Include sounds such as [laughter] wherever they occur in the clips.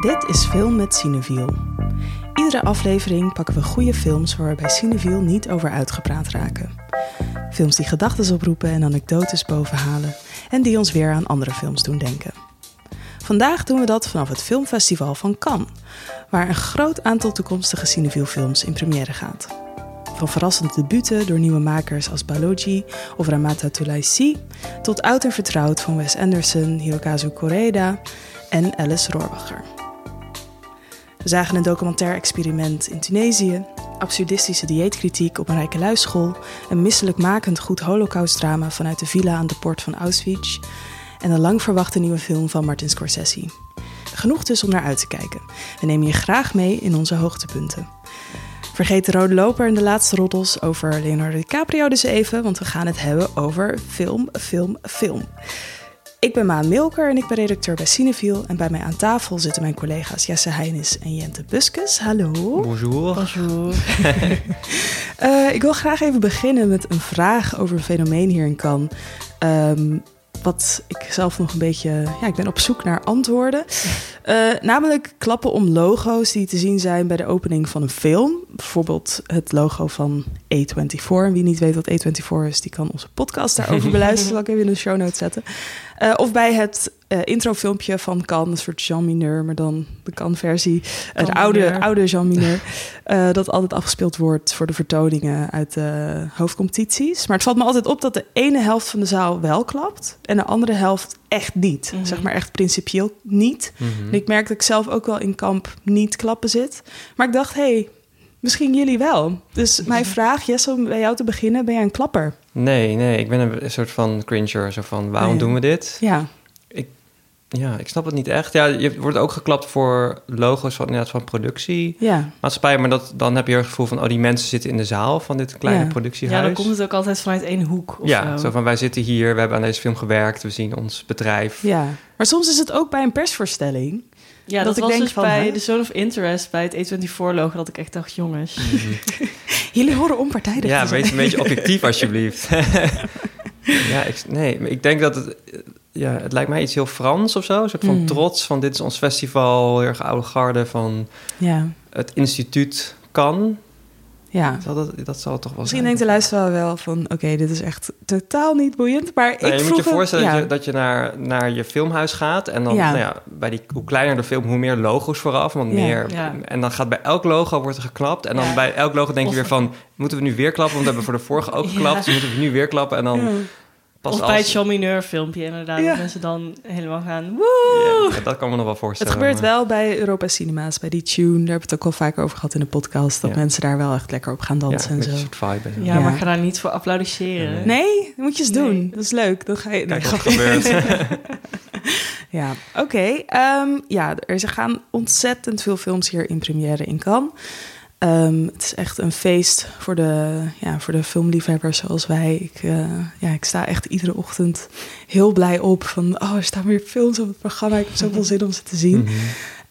Dit is Film met Cineviel. Iedere aflevering pakken we goede films waar we bij Cineviel niet over uitgepraat raken. Films die gedachten oproepen en anekdotes bovenhalen en die ons weer aan andere films doen denken. Vandaag doen we dat vanaf het filmfestival van Cannes, waar een groot aantal toekomstige Cineviel-films in première gaat. Van verrassende debuten door nieuwe makers als Balogi of Ramata Tulaisi, tot oud en vertrouwd van Wes Anderson, Hirokazu Koreeda en Alice Rohrwacher. We zagen een documentair experiment in Tunesië, absurdistische dieetkritiek op een rijke luisschool, een misselijkmakend goed holocaustdrama vanuit de villa aan de poort van Auschwitz en een lang verwachte nieuwe film van Martin Scorsese. Genoeg dus om naar uit te kijken. We nemen je graag mee in onze hoogtepunten. Vergeet de rode loper en de laatste roddels over Leonardo DiCaprio dus even, want we gaan het hebben over film, film, film. Ik ben Maan Milker en ik ben redacteur bij Cineviel. En bij mij aan tafel zitten mijn collega's Jesse Heinis en Jente Buskus. Hallo. Bonjour. Bonjour. uh, [laughs] ik wil graag even beginnen met een vraag over een fenomeen hier in Cannes. Um, wat ik zelf nog een beetje. Ja, ik ben op zoek naar antwoorden. Uh, namelijk klappen om logo's die te zien zijn bij de opening van een film. Bijvoorbeeld het logo van A24. En wie niet weet wat A24 is, die kan onze podcast daarover [laughs] beluisteren. Zal ik even in de show notes zetten. Uh, of bij het uh, introfilmpje van Can, een soort Jean Mineur, maar dan de Can-versie. Uh, de oude, oude Jean Mineur. Uh, [laughs] dat altijd afgespeeld wordt voor de vertoningen uit de hoofdcompetities. Maar het valt me altijd op dat de ene helft van de zaal wel klapt en de andere helft echt niet. Mm -hmm. Zeg maar echt principieel niet. Mm -hmm. En ik merk dat ik zelf ook wel in kamp niet klappen zit. Maar ik dacht, hé, hey, misschien jullie wel. Dus mijn vraag, Jesse, om bij jou te beginnen, ben jij een klapper? Nee, nee, ik ben een soort van cringer. Zo van, waarom Nee. doen we dit? Ja. Ja, ik snap het niet echt. Ja, je wordt ook geklapt voor logo's van, inderdaad, van productiemaatschappij. Ja. Maar dat, dan heb je het gevoel van, oh, die mensen zitten in de zaal van dit kleine Ja. productiehuis. Ja, dan komt het ook altijd vanuit één hoek. Of ja, zo. zo van, wij zitten hier, we hebben aan deze film gewerkt, we zien ons bedrijf. ja. Maar soms is het ook bij een persvoorstelling. Ja, dat dat, ik was denk dus van, bij hè? de Zone of Interest, bij het A24-logo, dat ik echt dacht, jongens. [laughs] Jullie horen onpartijdig Ja, wees een beetje [laughs] objectief alsjeblieft. [laughs] ja, ik, nee, maar ik denk dat het... Ja, het lijkt mij iets heel Frans of zo. Een soort van Mm. trots van dit is ons festival, heel erg oude garde van Ja, het instituut kan. ja. Zal dat, dat zal het toch wel Misschien zijn. denkt de luisteraar wel van... oké, dit is echt totaal niet boeiend. Maar Nee, ik je vroeg moet je het- voorstellen ja. dat je, dat je naar, naar je filmhuis gaat... en dan, Ja. nou ja, bij die, hoe kleiner de film, hoe meer logo's vooraf. Want Ja. meer, Ja. En dan gaat bij elk logo wordt er geklapt. En dan Ja. bij elk logo denk je weer van... moeten we nu weer klappen? Want we hebben voor de vorige ook [laughs] Ja. geklapt. Dus moeten we nu weer klappen. En dan Ja. Pas of als... bij het Jean Mineur filmpje, inderdaad. Ja. Dat mensen dan helemaal gaan, woe! Ja, dat kan me nog wel Het voorstellen. gebeurt maar- wel bij Europa Cinema's, bij die tune. Daar hebben we het ook al vaker over gehad in de podcast. Dat Ja. mensen daar wel echt lekker op gaan dansen en zo. soort vibe. en. Ja, Ja. maar ik ga daar niet voor applaudisseren. Nee. Nee, dat moet je eens doen. Nee. Dat is leuk. Dan ga je... Kijk nee, wat er gebeurt. [laughs] Ja, oké. Ehm, ja, er gaan ontzettend veel films hier in première in Cannes. Ehm, het is echt een feest voor de, ja, voor de filmliefhebbers zoals wij. Ik, eh, ja, ik sta echt iedere ochtend heel blij op van... oh, er staan weer films op het programma. Ik heb zoveel zin om ze te zien. Mhm.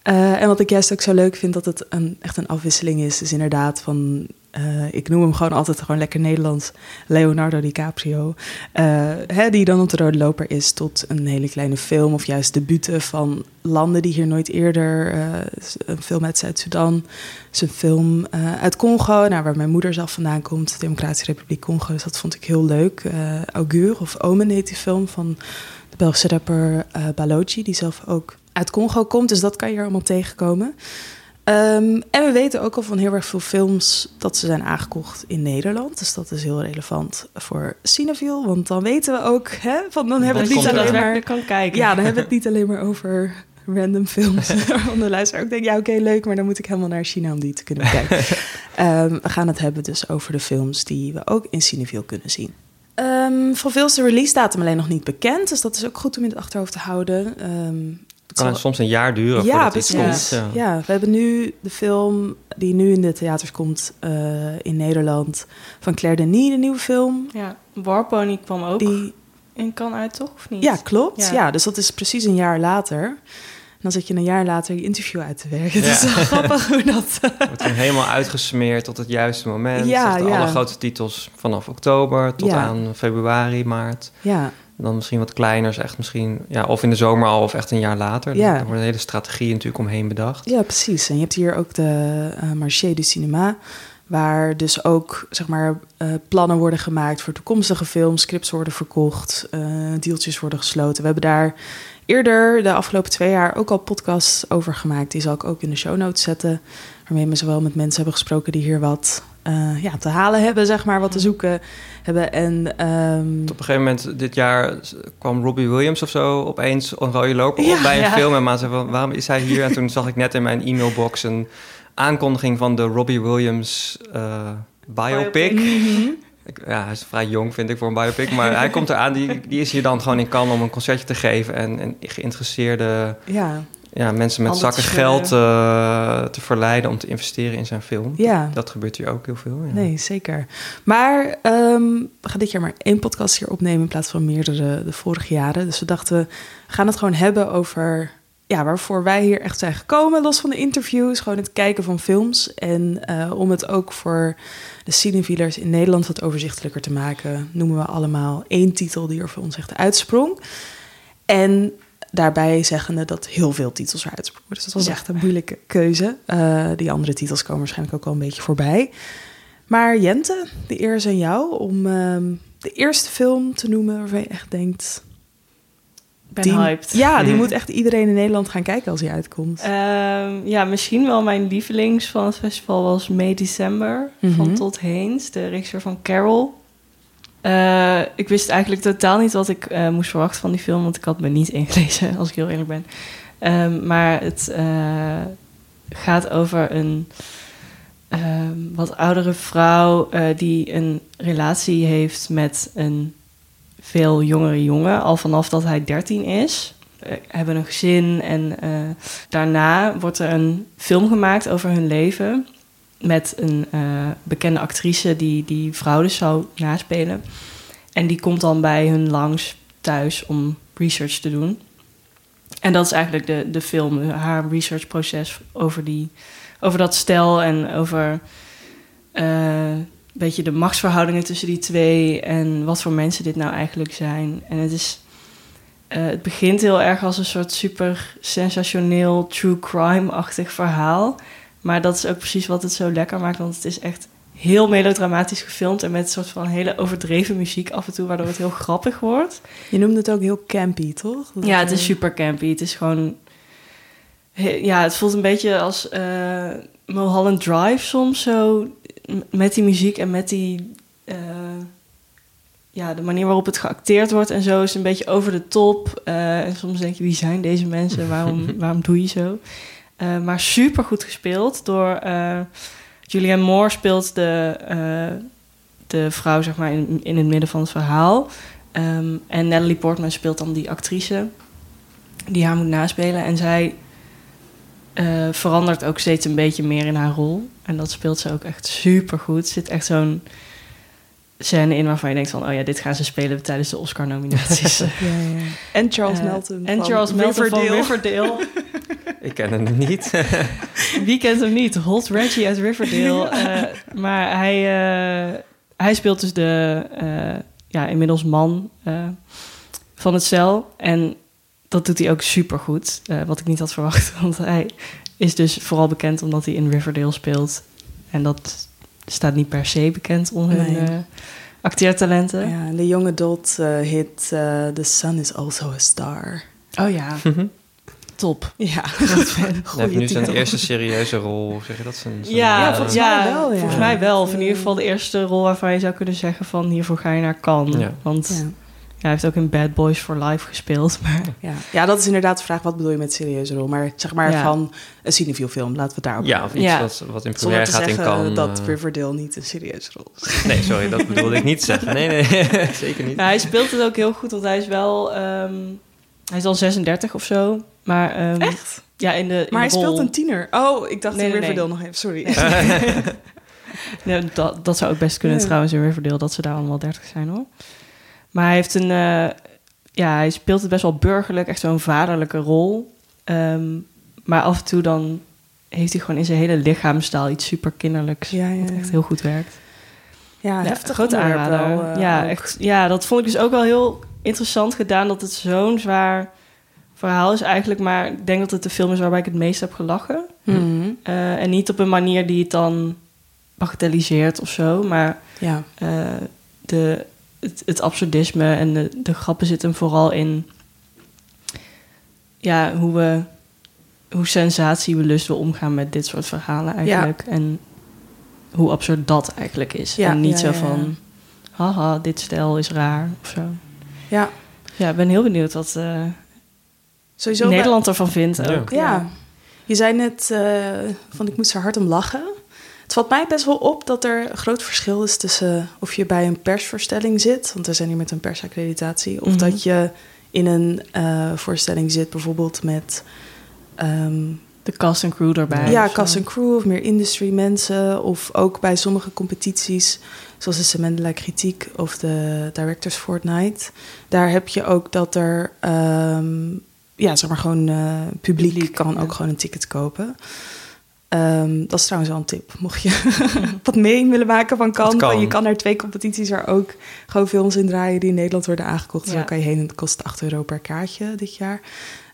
Eh, en wat ik juist ook zo leuk vind, dat het een, echt een afwisseling is. is inderdaad van, eh, ik noem hem gewoon altijd gewoon lekker Nederlands, Leonardo DiCaprio. eh, hè, die dan op de rode loper is tot een hele kleine film. Of juist debuten van landen die hier nooit eerder... eh, een film uit Zuid-Soedan, is een film uit Congo... Nou, waar mijn moeder zelf vandaan komt, de Democratische Republiek Congo. Dus dat vond ik heel leuk. Augure of Omen heet die film van de Belgische rapper Balochi... die zelf ook uit Congo komt. Dus dat kan je hier allemaal tegenkomen. Ehm, en we weten ook al van heel erg veel films dat ze zijn aangekocht in Nederland. Dus dat is heel relevant voor Cineviel. Want dan weten we ook, hè, van dan hebben we het niet alleen maar... kan kijken. Ja, dan hebben we het niet alleen maar over random films. [laughs] [laughs] Waarvan de luisteraar ook denkt, ja oké, leuk, maar dan moet ik helemaal naar China om die te kunnen kijken. [laughs] Ehm, we gaan het hebben dus over de films die we ook in Cineviel kunnen zien. Ehm van veel is de release datum alleen nog niet bekend, dus dat is ook goed om in het achterhoofd te houden. Kan zal- soms een jaar duren ja, voordat iets precies. komt. Ja. Ja. we hebben nu de film die nu in de theaters komt eh, in Nederland van Claire Denis, de nieuwe film. Ja, Warpony kwam ook Die, in kan uit, toch? Of niet? ja, klopt. Ja. Ja. dus dat is precies een jaar later. En dan zit je een jaar later je interview uit te werken. [laughs] Ja. Het is wel grappig hoe dat... [laughs] Wordt dan helemaal uitgesmeerd tot het juiste moment. Ja, Echt ja. Alle grote titels vanaf oktober tot Ja. aan februari, maart. ja, dan misschien wat kleiner. echt misschien, ja, of in de zomer al, of echt een jaar later. Ja. Daar wordt een hele strategie natuurlijk omheen bedacht. Ja, precies. En je hebt hier ook de eh Marché du Cinéma, waar dus ook zeg maar eh, plannen worden gemaakt voor toekomstige films, scripts worden verkocht, eh deeltjes worden gesloten. We hebben daar eerder de afgelopen twee jaar ook al podcasts over gemaakt. Die zal ik ook in de show notes zetten, waarmee we zowel met mensen hebben gesproken die hier wat eh, ja, te halen hebben, zeg maar, wat te zoeken hebben. En ehm, Op een gegeven moment dit jaar kwam Robbie Williams of zo opeens een rode loper op bij een ja. film. En maar zei van, waarom is hij hier? En toen zag ik net in mijn e-mailbox een aankondiging van de Robbie Williams eh, biopic. Mhm. Ja, hij is vrij jong, vind ik, voor een biopic. Maar hij komt eraan, die, die is hier dan gewoon in Cannes om een concertje te geven. En, en geïnteresseerde ja, ja, mensen met zakken geld eh, te verleiden om te investeren in zijn film. ja. Dat gebeurt hier ook heel veel. Ja. Nee, zeker. Maar ehm, we gaan dit jaar maar één podcast hier opnemen in plaats van meerdere de vorige jaren. Dus we dachten, we gaan het gewoon hebben over ja, waarvoor wij hier echt zijn gekomen, los van de interviews, gewoon het kijken van films. En eh, om het ook voor de cinefielers in Nederland wat overzichtelijker te maken, noemen we allemaal één titel die er voor ons echt uitsprong. En daarbij zeggende dat heel veel titels eruit sprongen. Dus dat was Ja. echt een moeilijke keuze. Eh, die andere titels komen waarschijnlijk ook al een beetje voorbij. Maar Jente, de eer is aan jou om ehm, de eerste film te noemen waarvan je echt denkt... Ben die, hyped. Ja, die Mhm. [laughs] moet echt iedereen in Nederland gaan kijken als hij uitkomt. Ehm, ja, misschien wel mijn lievelings van het festival was May December Mhm. van Todd Haynes, de regisseur van Carol. Eh, ik wist eigenlijk totaal niet wat ik eh, moest verwachten van die film, want ik had me niet ingelezen, [laughs] als ik heel eerlijk ben. Ehm, maar het eh, gaat over een ehm, wat oudere vrouw die een relatie heeft met een veel jongere jongen, al vanaf dat hij 13 is. Hebben een gezin en daarna wordt er een film gemaakt over hun leven met een eh, bekende actrice die die vrouw dus zou naspelen. En die komt dan bij hun langs thuis om research te doen. En dat is eigenlijk de, de film, haar researchproces over, die, over dat stel en over eh, een beetje de machtsverhoudingen tussen die twee en wat voor mensen dit nou eigenlijk zijn. En het is. eh, het begint heel erg als een soort super sensationeel, true crime-achtig verhaal. Maar dat is ook precies wat het zo lekker maakt. Want het is echt heel melodramatisch gefilmd. En met een soort van hele overdreven muziek af en toe, waardoor het heel grappig wordt. Je noemde het ook heel campy, toch? Dat Ja, het is eh, super campy. Het is gewoon... Ja, het voelt een beetje als eh Mulholland Drive soms zo. Met die muziek en met die... eh, ja, de manier waarop het geacteerd wordt en zo is een beetje over de top. En soms denk je, wie zijn deze mensen? Waarom, [laughs] waarom doe je zo? Eh, maar super goed gespeeld door... eh Julianne Moore speelt de, eh, de vrouw, zeg maar, in, in het midden van het verhaal. Ehm, en Natalie Portman speelt dan die actrice die haar moet naspelen. En zij eh, verandert ook steeds een beetje meer in haar rol. En dat speelt ze ook echt super goed. Er zit echt zo'n scène in waarvan je denkt van... oh ja, dit gaan ze spelen tijdens de Oscar-nominaties. [laughs] [laughs] Ja, ja. En Charles Melton. En van Charles Melton Riverdale. van Riverdale. [laughs] Ik ken hem [laughs] niet. Wie kent hem niet? Holt Reggie uit Riverdale. [laughs] Eh, maar hij, eh, hij speelt dus de eh, ja, inmiddels man eh, van het cel. En dat doet hij ook super goed. wat ik niet had verwacht. [laughs] Want hij is dus vooral bekend omdat hij in Riverdale speelt. En dat staat niet per se bekend om hun Nee. acteertalenten. Ja, en de jonge Dot eh, hit The Sun is also a star. Oh ja, top. Ja, [laughs] Wat. Hij nu zijn eerste serieuze rol. Zeg je dat? Zijn, zijn- Ja, Ja, volgens mij wel, ja. Volgens mij wel. Of in ieder geval de eerste rol waarvan je zou kunnen zeggen van hiervoor ga je naar Cannes. Ja. Want Ja. ja, hij heeft ook in Bad Boys for Life gespeeld. Maar Ja. ja, dat is inderdaad de vraag, wat bedoel je met serieuze rol? Maar zeg maar Ja. van een cinefiel film, laten we het daarop Ja, of iets Ja. wat, wat in Zonder première te gaat in Cannes. dat eh. Riverdale niet een serieuze rol is. [laughs] Nee, sorry, dat bedoelde ik niet zeggen. Nee, nee, [laughs] zeker niet. ja, hij speelt het ook heel goed, want hij is wel... ehm, hij is al 36 of zo. Maar, ehm, Echt? Ja, in de in Maar hij rol. speelt een tiener. Oh, ik dacht Nee, in nee, Riverdale nee. nog even, sorry. Nee, [laughs] dat, dat zou ook best kunnen trouwens in Riverdale, dat ze daar allemaal 30 zijn hoor. Maar hij heeft een... eh, ja, hij speelt het best wel burgerlijk, echt zo'n vaderlijke rol. Ehm, maar af en toe dan heeft hij gewoon in zijn hele lichaamstaal iets super kinderlijks. Ja, ja, Wat echt heel goed werkt. Ja, Ja, heftig grote aanrader. wel, eh, ja, echt, ja, dat vond ik dus ook wel heel interessant gedaan dat het zo'n zwaar verhaal is eigenlijk. Maar ik denk dat het de film is waarbij ik het meest heb gelachen. Mhm. Eh, en niet op een manier die het dan bagatelliseert of zo. Maar Ja. eh, de, het, het absurdisme en de, de grappen zitten vooral in... Ja, hoe we... Hoe sensatiebelust we omgaan met dit soort verhalen eigenlijk. En hoe absurd dat eigenlijk is. Ja, en niet ja, zo van... Haha, dit stijl is raar of zo. ja. Ja, ik ben heel benieuwd wat eh, Sowieso. bij- Nederland ervan vindt Ja. ook. Ja. Je zei net eh, van ik moest er hard om lachen. Het valt mij best wel op dat er een groot verschil is tussen of je bij een persvoorstelling zit, want we zijn hier met een persaccreditatie, of Mhm. dat je in een eh, voorstelling zit, bijvoorbeeld met ehm, De cast en crew erbij. ja, cast en crew of meer industry mensen, of ook bij sommige competities, zoals de Semendela Kritiek of de Directors Fortnite. Daar heb je ook dat er, ehm, ja, zeg maar gewoon eh, publiek, Publiek, kan ja. ook gewoon een ticket kopen. Ehm, dat is trouwens wel een tip. Mocht je [laughs] wat mee willen maken van kan, kan. je kan naar twee competities waar ook gewoon films in draaien die in Nederland worden aangekocht. Ja. Zo kan je heen en het kost 8 euro per kaartje dit jaar.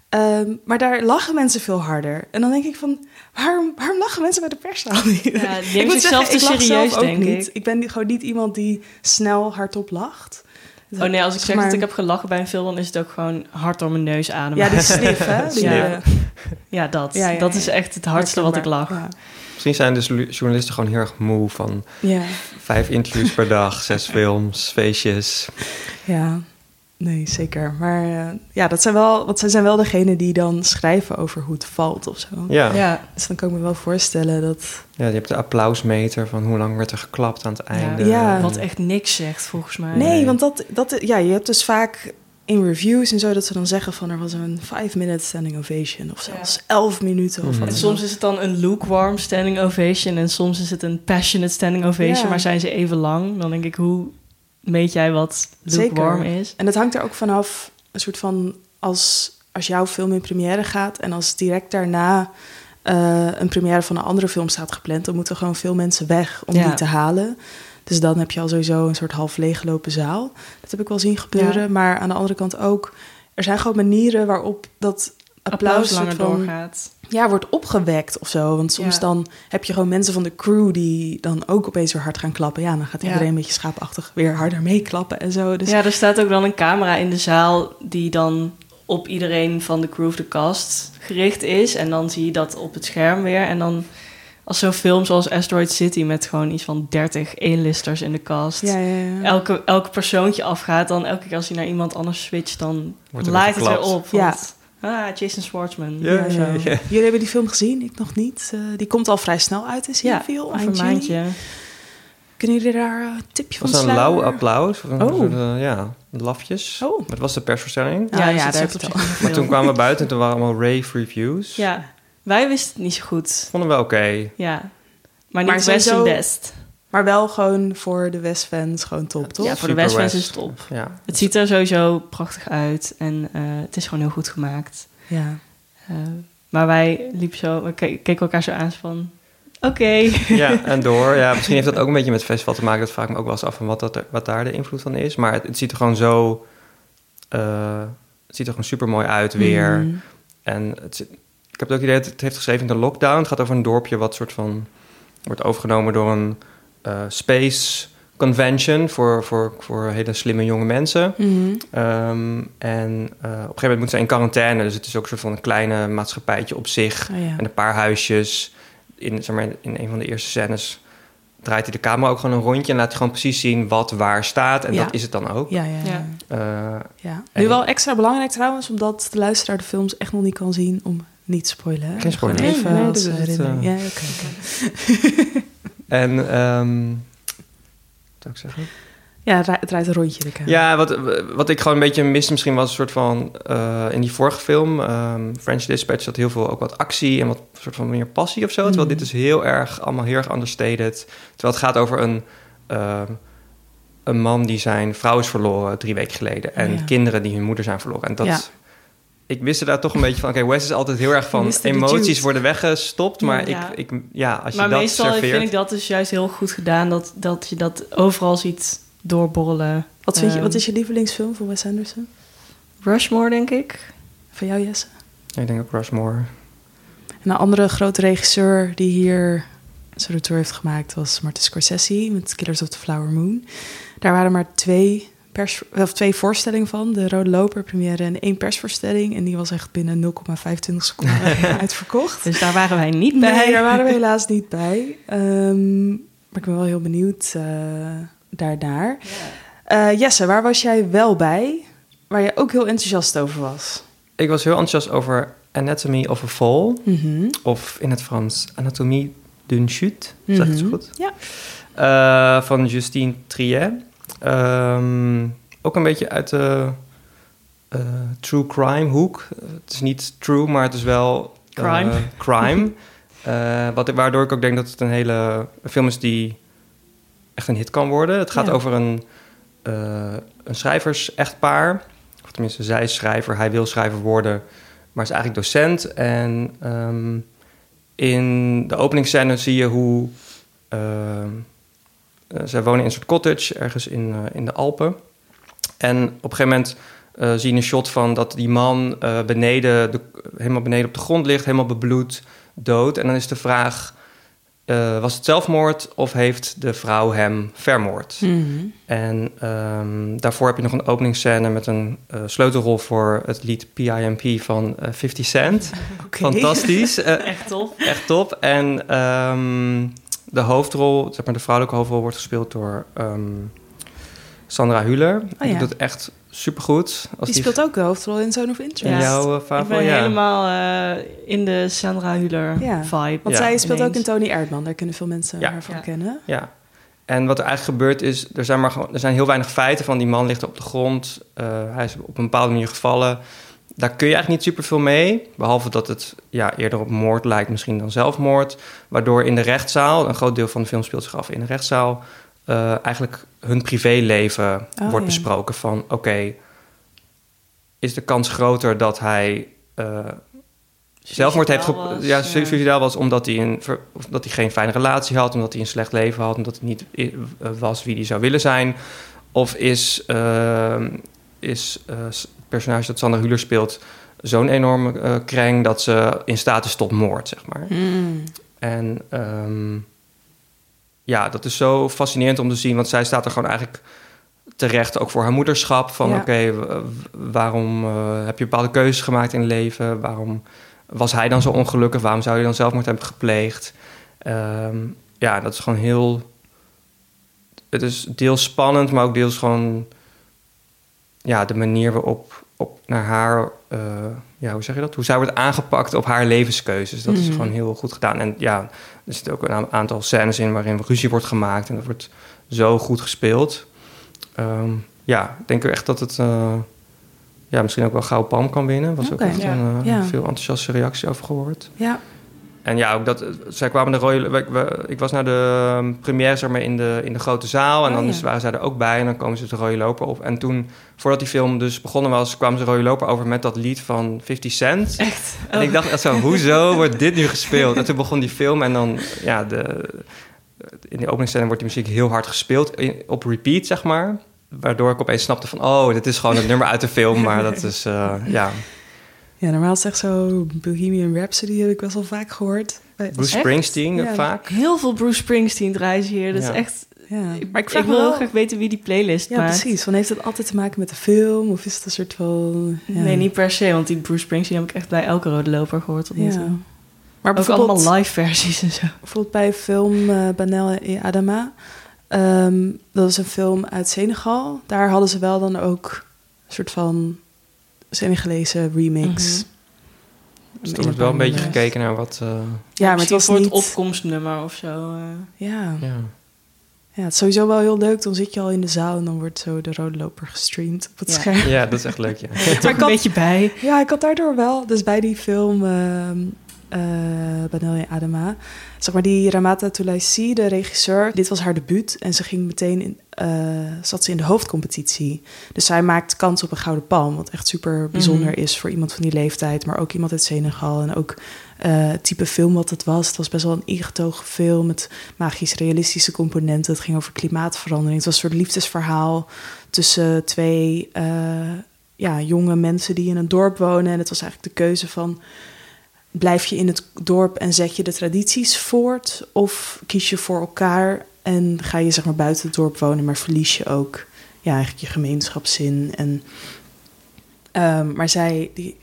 Ehm, maar daar lachen mensen veel harder. En dan denk ik van, waarom, waarom lachen mensen bij de perszaal niet? Ja, die [laughs] Ik moet zichzelf zeggen, te ik lach serieus, zelf ook denk niet. ik. Ik ben gewoon niet iemand die snel hardop lacht. Oh nee, als ik zeg Maar- dat ik heb gelachen bij een film, dan is het ook gewoon hard door mijn neus ademen. Ja, die [laughs] sniff, hè? Die, Ja. eh, Ja, dat. Ja, ja, dat is echt het hardste wat ik lach. Ja. Misschien zijn dus lu- journalisten gewoon heel erg moe van Ja. vijf interviews per dag, zes [laughs] films, feestjes. Ja, nee, zeker. Maar eh, ja, dat zijn wel, want zij zijn wel degene die dan schrijven over hoe het valt of zo. Ja. ja. Ja, Dus dan kan ik me wel voorstellen dat. je hebt de applausmeter van hoe lang werd er geklapt aan het einde. Ja. wat echt niks zegt volgens mij. Nee, Nee. want dat, dat, ja, je hebt dus vaak in reviews en zo dat ze dan zeggen van er was een 5 minute standing ovation of zelfs 11 minuten of wat. En soms is het dan een lukewarm standing ovation en soms is het een passionate standing ovation, Ja. maar zijn ze even lang? Dan denk ik, hoe meet jij wat lukewarm Zeker. is? En het hangt er ook vanaf, een soort van als, als jouw film in première gaat en als direct daarna eh, een première van een andere film staat gepland, dan moeten gewoon veel mensen weg om Ja. die te halen. Dus dan heb je al sowieso een soort half leeggelopen zaal. Dat heb ik wel zien gebeuren. Ja. Maar aan de andere kant ook, er zijn gewoon manieren waarop dat applaus, langer soort van- doorgaat. ja, wordt opgewekt of zo. Want soms Ja. dan heb je gewoon mensen van de crew die dan ook opeens weer hard gaan klappen. Ja, dan gaat Ja. iedereen een beetje schaapachtig weer harder meeklappen en zo. Dus Ja, er staat ook dan een camera in de zaal die dan op iedereen van de crew of de cast gericht is. En dan zie je dat op het scherm weer. En dan als zo'n film zoals Asteroid City met gewoon iets van 30 A-listers in de cast. ja, ja, ja. Elke, elk persoontje afgaat, dan elke keer als hij naar iemand anders switcht, dan Wordt er laait het weer op. Want, Ah, Jason Schwartzman. Ja, Ja, zo. ja, ja. Jullie hebben die film gezien, ik nog niet. Eh, die komt al vrij snel uit in Ja, Cineville. over eind een maandje. Kunnen jullie daar eh, een tipje van was een sluiten? lauw applaus. Of een Oh. soort, eh, ja, lafjes. Oh. Maar het was de persverstelling. Ja, ja, dus daar het heb het al. Maar toen kwamen we buiten en toen waren allemaal rave reviews. Ja, wij wisten het niet zo goed. Vonden we oké. Ja, maar niet Maar best en best. Maar wel gewoon voor de West-fans gewoon top, toch? Ja, voor de Westfans West. is het top. Ja. Het ziet er sowieso prachtig uit en eh, het is gewoon heel goed gemaakt. Ja. Eh, maar wij liepen zo, we ke- keken elkaar zo aan van... Oké. [laughs] ja, en door. Ja, [laughs] misschien heeft dat ook een beetje met het festival te maken. Dat vraag ik me ook wel eens af van wat, dat er, wat daar de invloed van is. Maar het, het ziet er gewoon zo... eh, het ziet er gewoon super mooi uit weer. Mhm. En het, ik heb het ook idee dat het heeft geschreven in de lockdown. Het gaat over een dorpje wat soort van wordt overgenomen door een space convention voor, voor, voor hele slimme jonge mensen. Mhm. Ehm, en eh, op een gegeven moment moeten ze in quarantaine. Dus het is ook een soort van een kleine maatschappijtje op zich. Oh, ja. En een paar huisjes. In, zeg maar, in een van de eerste scènes draait hij de camera ook gewoon een rondje... en laat hij gewoon precies zien wat waar staat. En Ja. dat is het dan ook. Ja, ja, ja. Ja. Eh, ja. Nu wel extra belangrijk trouwens, omdat de luisteraar de films echt nog niet kan zien om niet te spoilen. Geen spoiler. Gewoon even Nee, nee, als dat is het, herinnering. eh. Ja, oké, oké. [laughs] en... ehm, wat zou ik zeggen? Ja, het dra- het draait een rondje. Ja, wat, wat ik gewoon een beetje miste misschien was een soort van... eh, in die vorige film, ehm, French Dispatch... zat heel veel ook wat actie en wat soort van meer passie of zo. Terwijl Mhm. dit is heel erg, allemaal heel erg understated. Terwijl het gaat over een... ehm, een man die zijn vrouw is verloren drie weken geleden. En Ja. kinderen die hun moeder zijn verloren. En dat... Ja. Ik wist er daar toch een beetje van... Oké, Wes is altijd heel erg van... Emoties worden weggestopt. Maar Ja. Ik, ik, ja, als je Maar dat meestal serveert... vind ik dat dus juist heel goed gedaan. Dat, dat je dat overal ziet doorborrelen. Wat, vind je, Ehm, wat is je lievelingsfilm van Wes Anderson? Rushmore, denk ik. Van jou, Jesse? Ik denk ook Rushmore. En een andere grote regisseur die hier zijn retour heeft gemaakt was Martin Scorsese met Killers of the Flower Moon. Daar waren maar twee, pers, of twee voorstellingen van. De Rode Loper première en één persvoorstelling. En die was echt binnen 0,25 seconden [laughs] [laughs] uitverkocht. Dus daar waren wij niet bij. Nee, daar waren we helaas niet [laughs] bij. Ehm, maar ik ben wel heel benieuwd eh daarnaar. Eh, Jesse, waar was jij wel bij? Waar je ook heel enthousiast over was? Ik was heel enthousiast over Anatomy of a Fall. Mhm. Of in het Frans Anatomie d'une chute. Zeg ik het zo Mhm. goed? Ja. Eh, van Justine Triet. Ehm, ook een beetje uit de eh, true crime hoek. Het is niet true, maar het is wel... eh, Crime. [laughs] crime. Eh, wat, waardoor ik ook denk dat het een hele een film is die echt een hit kan worden. Het gaat Ja. over een, een schrijvers-echtpaar. Of tenminste, zij is schrijver, hij wil schrijver worden, maar is eigenlijk docent. En ehm, in de openingsscène zie je hoe... ehm, eh, zij wonen in een soort cottage ergens in, eh, in de Alpen. En op een gegeven moment eh, zie je een shot van dat die man eh, beneden de, helemaal beneden op de grond ligt, helemaal bebloed, dood. En dan is de vraag: eh, was het zelfmoord of heeft de vrouw hem vermoord? Mhm. En ehm, daarvoor heb je nog een openingsscène met een eh, sleutelrol voor het lied PIMP van eh 50 Cent. [laughs] Fantastisch. [laughs] Eh, Echt tof. Echt top. En ehm, de hoofdrol, zeg maar de vrouwelijke hoofdrol, wordt gespeeld door ehm, Sandra Hüller. Die ja. doet het echt supergoed. Als Die speelt ook de hoofdrol in Zone of in Interest. Jouw uh, Ik ben ja. helemaal eh, in de Sandra Hüller Ja. vibe. Want Ja. zij speelt ook in. Tony Erdman. Daar kunnen veel mensen Ja. haar van Ja. kennen. Ja. En wat er eigenlijk gebeurt is, er zijn, maar, gewoon- er zijn heel weinig feiten van die man ligt op de grond. eh, hij is op een bepaalde manier gevallen. Daar kun je eigenlijk niet superveel mee. Behalve dat het ja, eerder op moord lijkt misschien dan zelfmoord. Waardoor in de rechtszaal, een groot deel van de film speelt zich af in de rechtszaal... eh, eigenlijk hun privéleven Oh, wordt ja. besproken van... oké, is de kans groter dat hij eh, zelfmoord heeft was, Ja, suicidaal was omdat hij, een, ver- of dat hij geen fijne relatie had, omdat hij een slecht leven had, omdat hij niet eh, was wie hij zou willen zijn. Of is, eh, is personage dat Sander Huler speelt zo'n enorme eh kreng dat ze in staat is tot moord, zeg maar. Mm. En ehm, ja, dat is zo fascinerend om te zien, want zij staat er gewoon eigenlijk terecht ook voor haar moederschap. Van Ja. oké, waarom eh, heb je bepaalde keuzes gemaakt in het leven? Waarom was hij dan zo ongelukkig? Waarom zou hij dan zelfmoord hebben gepleegd? Ehm, ja, dat is gewoon heel... Het is deels spannend, maar ook deels gewoon... Ja, de manier waarop op naar haar... eh, ja, hoe zeg je dat? Hoe zij wordt aangepakt op haar levenskeuzes. Dat is Mhm. gewoon heel goed gedaan. En ja, er zitten ook een aantal scènes in waarin ruzie wordt gemaakt. En dat wordt zo goed gespeeld. Ehm, ja, ik denk echt dat het eh, ja, misschien ook wel gauw Palm kan winnen. Was ook echt ja. een eh, Ja. veel enthousiaste reactie over gehoord. Ja. En ja, ook dat, eh, zij kwamen de we- ik was naar de ehm, première zeg maar, in, de, in de grote zaal. En Oh, dan ja. is- waren zij er ook bij. En dan komen ze de rode loper op. En toen, voordat die film dus begonnen was... kwamen ze de rode loper over met dat lied van 50 Cent. Echt. En ik dacht echt zo, hoezo [laughs] wordt dit nu gespeeld? En toen begon die film en dan, ja, de, in de openingsscène wordt die muziek heel hard gespeeld, op repeat, zeg maar. Waardoor ik opeens snapte van, oh, dit is gewoon het nummer uit de film, maar dat is, eh, ja. Ja, normaal echt zo Bohemian Rhapsody heb ik best wel vaak gehoord. Bij- Bruce Echt? Springsteen Ja. vaak. Heel veel Bruce Springsteen draaien hier. Dat Ja. is echt... Ja. Ik, Maar ik ik, vraag me wil heel wel... graag weten wie die playlist Ja, maakt. precies. Van heeft het altijd te maken met de film? Of is het een soort van... Ja. Nee, niet per se. Want die Bruce Springsteen heb ik echt bij elke rode loper gehoord tot nu Ja. toe. Maar Ook allemaal live versies en zo. bijvoorbeeld bij film eh Banel e Adama. ehm, dat is een film uit Senegal. Daar hadden ze wel dan ook een soort van Senegalese remix. Mhm. Dus er wordt wel een beetje nummers. gekeken naar wat, eh, Ja, maar het was voor niet... het opkomstnummer of zo. eh. Ja. ja. ja, het is sowieso wel heel leuk. Dan zit je al in de zaal en dan wordt zo de rode loper gestreamd op het Ja. scherm. ja, dat is echt leuk, ja. [laughs] Ik een had- beetje bij. Ja, ik had daardoor wel. Dus bij die film ehm, uh, Banel Adema. Zeg maar die Ramata Toulaisi, de regisseur, dit was haar debuut. En ze ging meteen in, uh, zat ze in de hoofdcompetitie. Dus zij maakt kans op een gouden palm. Wat echt super bijzonder mhm. is voor iemand van die leeftijd. Maar ook iemand uit Senegal. En ook uh, het type film wat het was. Het was best wel een ingetogen film met magisch realistische componenten. Het ging over klimaatverandering. Het was een soort liefdesverhaal tussen twee ja, jonge mensen die in een dorp wonen. En het was eigenlijk de keuze van blijf je in het dorp en zet je de tradities voort? Of kies je voor elkaar en ga je zeg maar buiten het dorp wonen, maar verlies je ook ja, eigenlijk je gemeenschapszin? En, um, maar zij, die,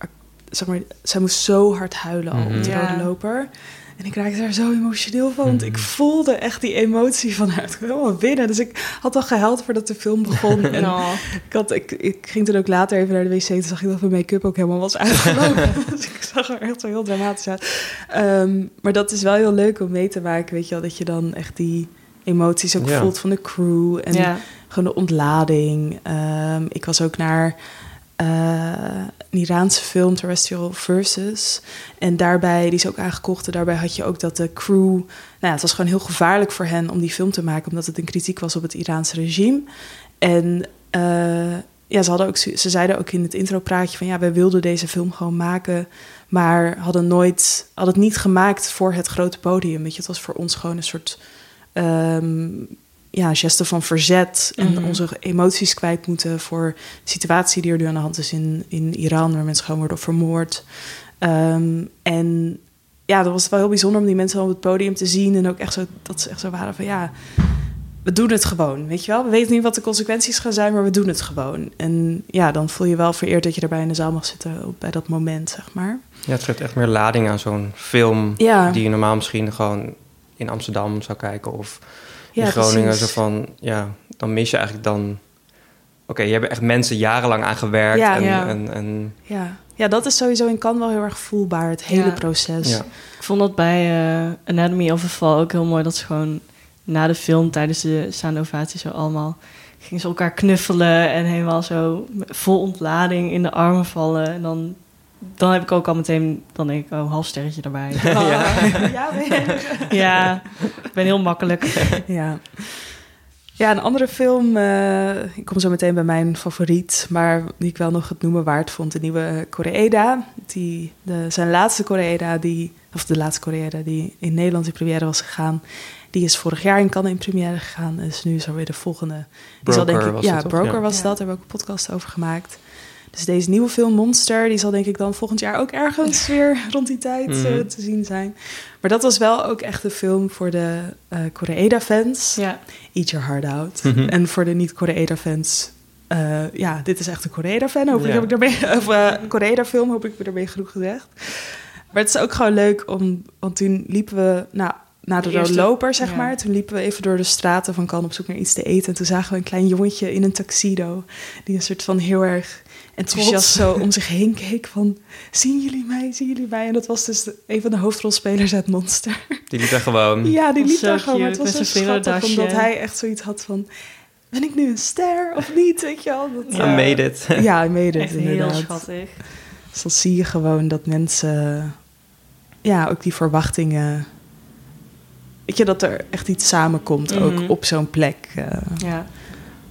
zeg maar, zij moest zo hard huilen al mm -hmm. op de rode loper. En ik raakte daar zo emotioneel van, want ik mhm. voelde echt die emotie van haar helemaal binnen. Dus ik had al gehuild voordat de film begon. [laughs] En ik, had, ik, ik ging toen ook later even naar de wc, toen zag ik dat mijn make-up ook helemaal was uitgelopen. [laughs] [laughs] dus ik zag er echt zo heel dramatisch uit. Um, maar dat is wel heel leuk om mee te maken, weet je wel, dat je dan echt die emoties ook voelt van de crew en ja. gewoon de ontlading. Um, ik was ook naar een Iraanse film, Terrestrial Versus. En daarbij, die is ook aangekocht. En daarbij had je ook dat de crew. Nou ja, het was gewoon heel gevaarlijk voor hen om die film te maken, omdat het een kritiek was op het Iraanse regime. En uh, ja, ze, hadden ook, ze zeiden ook in het intropraatje van ja, wij wilden deze film gewoon maken, maar hadden nooit, hadden het niet gemaakt voor het grote podium. Weet je, het was voor ons gewoon een soort um, ja, gesten van verzet en mhm. onze emoties kwijt moeten voor de situatie die er nu aan de hand is in, in Iran, waar mensen gewoon worden vermoord. Um, en ja, dat was wel heel bijzonder om die mensen op het podium te zien en ook echt zo dat ze echt zo waren van ja, we doen het gewoon, weet je wel. We weten niet wat de consequenties gaan zijn, maar we doen het gewoon. En ja, dan voel je wel vereerd dat je erbij in de zaal mag zitten bij dat moment, zeg maar. Ja, het geeft echt meer lading aan zo'n film ja. die je normaal misschien gewoon in Amsterdam zou kijken of in Groningen. Zo van, ja, dan mis je eigenlijk dan... Oké, je hebt echt mensen jarenlang aan gewerkt. Ja, en, ja. En, en, ja. ja, dat is sowieso in kan wel heel erg voelbaar, het hele proces. Ik vond dat bij uh, Anatomy of a Fall ook heel mooi... dat ze gewoon na de film, tijdens de staande ovatie... zo allemaal gingen ze elkaar knuffelen... en helemaal zo vol ontlading in de armen vallen. En dan dan heb ik ook al meteen, dan denk ik, oh, halfsterretje erbij. [laughs] Oh, ja. [laughs] Ja, [laughs] ja, ik ben heel makkelijk. Ja. Ja, een andere film, uh, ik kom zo meteen bij mijn favoriet, maar die ik wel nog het noemen waard vond, de nieuwe Koreeda. Die, de, zijn laatste Koreeda, die, of de laatste Koreeda die in Nederland in première was gegaan, die is vorig jaar in Cannes in première gegaan. Dus nu is er weer de volgende. Die zal denk ik, ja, Broker ja. was dat, daar hebben we ook een podcast over gemaakt. Dus deze nieuwe film Monster, die zal denk ik dan volgend jaar ook ergens weer [laughs] rond die tijd mm. uh, te zien zijn. Maar dat was wel ook echt een film voor de uh, Koreeda-fans. Ja. Eat your heart out. Mm -hmm. En voor de niet-Koreeda-fans... Uh, ja, dit is echt een Koreeda-fan. Hopelijk ja. heb ik daarmee... Of uh, Koreeda-film, hoop ik me daarmee genoeg gezegd. Maar het is ook gewoon leuk om... Want toen liepen we... Nou, na de, de loper, zeg ja. maar. Toen liepen we even door de straten van Kan op zoek naar iets te eten. En toen zagen we een klein jongetje in een tuxedo. Die een soort van heel erg enthousiast zo om zich heen keek van... zien jullie mij, zien jullie mij? En dat was dus de, een van de hoofdrolspelers uit Monster. Die liep daar gewoon. Ja, die liep daar gewoon. Maar het was zo schattig, omdat hij echt zoiets had van... ben ik nu een ster of niet? Weet je wel? Dat, ja, uh, made it. [laughs] Ja, I made it, echt inderdaad. heel schattig. Dus dan zie je gewoon dat mensen... ja, ook die verwachtingen... Weet je, dat er echt iets samenkomt, mm -hmm. ook op zo'n plek. Uh, ja.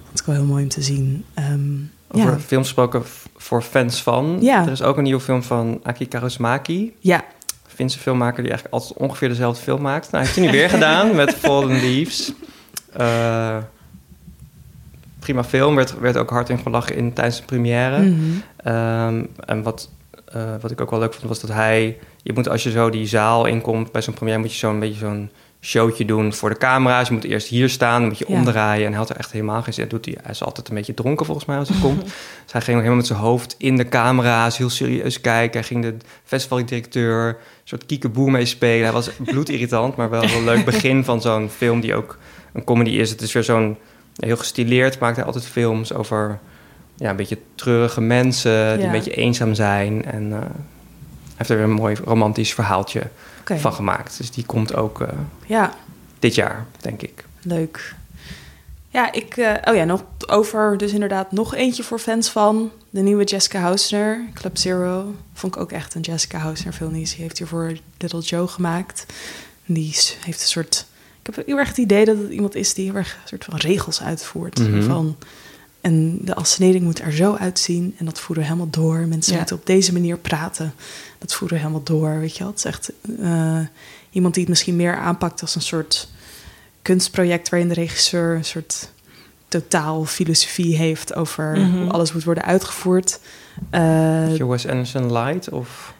Dat is wel heel mooi om te zien. Um, over ja. films gesproken voor fans van. Ja. Er is ook een nieuwe film van Aki Kaurismäki. Ja. Finse filmmaker die eigenlijk altijd ongeveer dezelfde film maakt. Nou, heeft hij nu weer gedaan [laughs] met Fallen Leaves. Uh, prima film, werd, werd ook hard in gelachen in, tijdens de première. Mm -hmm. um, en wat, uh, wat ik ook wel leuk vond, was dat hij... Je moet als je zo die zaal inkomt bij zo'n première... moet je zo'n beetje zo'n showtje doen voor de camera's. Je moet eerst hier staan, moet je ja. omdraaien. En hij had er echt helemaal geen zin in. Doet hij, hij is altijd een beetje dronken volgens mij als hij komt. [laughs] dus hij ging helemaal met zijn hoofd in de camera's, heel serieus kijken. Hij ging de festivaldirecteur een soort kiekeboe mee spelen. Hij was [laughs] bloedirritant, maar wel een leuk begin van zo'n film die ook een comedy is. Het is weer zo'n heel gestileerd, maakt hij altijd films over ja, een beetje treurige mensen die ja. een beetje eenzaam zijn. En uh, hij heeft er weer een mooi romantisch verhaaltje okay. van gemaakt. Dus die komt ook uh, ja. dit jaar, denk ik. Leuk. Ja, ik... eh, oh ja, nog over dus inderdaad nog eentje voor fans van. De nieuwe Jessica Hausner, Club Zero. Vond ik ook echt een Jessica Hausner film. Die heeft hiervoor Little Joe gemaakt. Die heeft een soort... Ik heb heel erg het idee dat het iemand is die heel erg een soort van regels uitvoert. Mhm. Van, en de afsneding moet er zo uitzien. En dat voeren we helemaal door. Mensen Ja. moeten op deze manier praten. Dat voeren we helemaal door, weet je wel. Het is echt eh, iemand die het misschien meer aanpakt als een soort kunstproject... waarin de regisseur een soort totaal filosofie heeft... over Mhm. hoe alles moet worden uitgevoerd. Eh, Is je Wes Anderson Light of...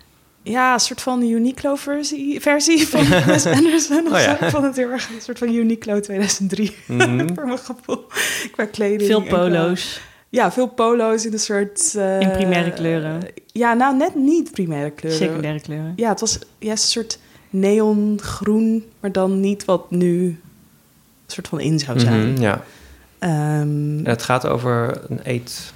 ja, een soort van Uniqlo-versie versie van [laughs] Wes Anderson. of Oh ja. zo. Ik vond het heel erg een soort van Uniqlo 2003 [laughs] Mhm. voor mijn gevoel. Qua kleding. Veel polo's. Ja, veel polo's in een soort... eh, In primaire kleuren. Ja, nou net niet primaire kleuren. Secundaire kleuren. Ja, het was ja, een soort neongroen, maar dan niet wat nu een soort van in zou zijn. Mhm, ja. Ehm, En het gaat over een eet...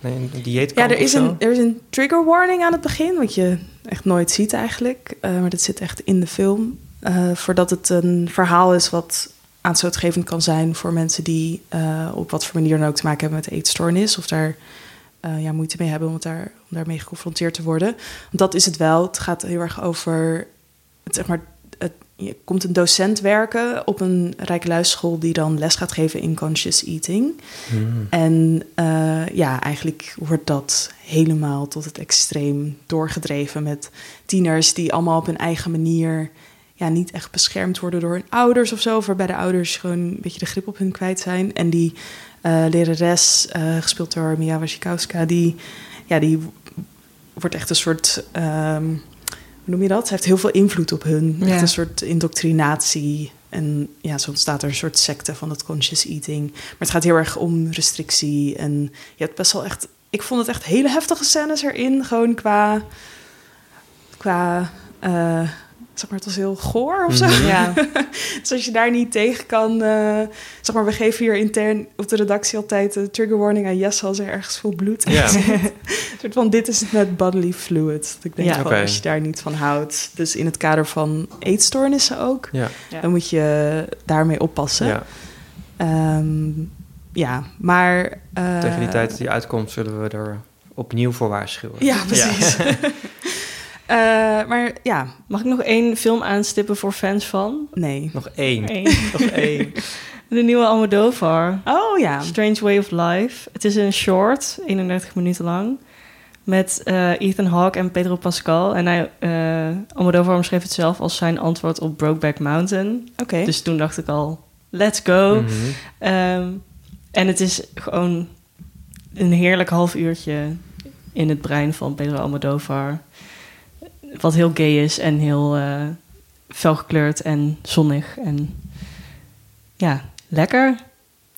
Nee, een dieetkamp ja, er is, een, er is een trigger warning aan het begin, wat je echt nooit ziet eigenlijk. Eh, maar dat zit echt in de film. Eh, voordat het een verhaal is wat aanstootgevend kan zijn voor mensen die eh, op wat voor manier dan ook te maken hebben met eetstoornis. Of daar ja, moeite mee hebben om, daar, om daarmee geconfronteerd te worden. Dat is het wel. Het gaat heel erg over, het, zeg maar, het, je komt een docent werken op een rijkeluisschool die dan les gaat geven in conscious eating. Mhm. En eh, ja, eigenlijk wordt dat helemaal tot het extreem doorgedreven met tieners die allemaal op hun eigen manier ja, niet echt beschermd worden door hun ouders of zo. Waarbij de ouders gewoon een beetje de grip op hun kwijt zijn. En die eh lerares, eh, gespeeld door Mia Wasikowska, die, ja, die wordt echt een soort... ehm, hoe noem je dat? Heeft heel veel invloed op hun. Ja. Echt een soort indoctrinatie. En ja, zo ontstaat er een soort secte van het conscious eating. Maar het gaat heel erg om restrictie. En je hebt best wel echt... Ik vond het echt hele heftige scènes erin. Gewoon qua... Qua... eh, zeg maar, het was heel goor of zo. Mhm. Ja. [laughs] Dus als je daar niet tegen kan... eh, zeg maar, we geven hier intern op de redactie altijd de trigger warning aan Jesse als er ergens veel bloed in Ja. zit. [laughs] Een soort van, dit is net bodily fluid. Dat ik denk Ja. van, Oké. als je daar niet van houdt... Dus in het kader van eetstoornissen ook... Ja, Ja. dan moet je daarmee oppassen. ja. Ehm, ja, maar... eh, Tegen die tijd dat die uitkomt zullen we er opnieuw voor waarschuwen. Ja, precies. [laughs] Eh, maar ja, Mag ik nog één film aanstippen voor fans van? nee. Nog één. Eén. [laughs] Nog één. [laughs] De nieuwe Almodovar. Oh ja. Strange Way of Life. Het is een short, 31 minuten lang. Met eh, Ethan Hawke en Pedro Pascal. En hij, eh Almodovar omschreef het zelf als zijn antwoord op Brokeback Mountain. Oké. Dus toen dacht ik al, let's go. Mhm. Ehm, en het is gewoon een heerlijk half uurtje in het brein van Pedro Almodovar. Wat heel gay is en heel eh felgekleurd en zonnig. En ja, lekker.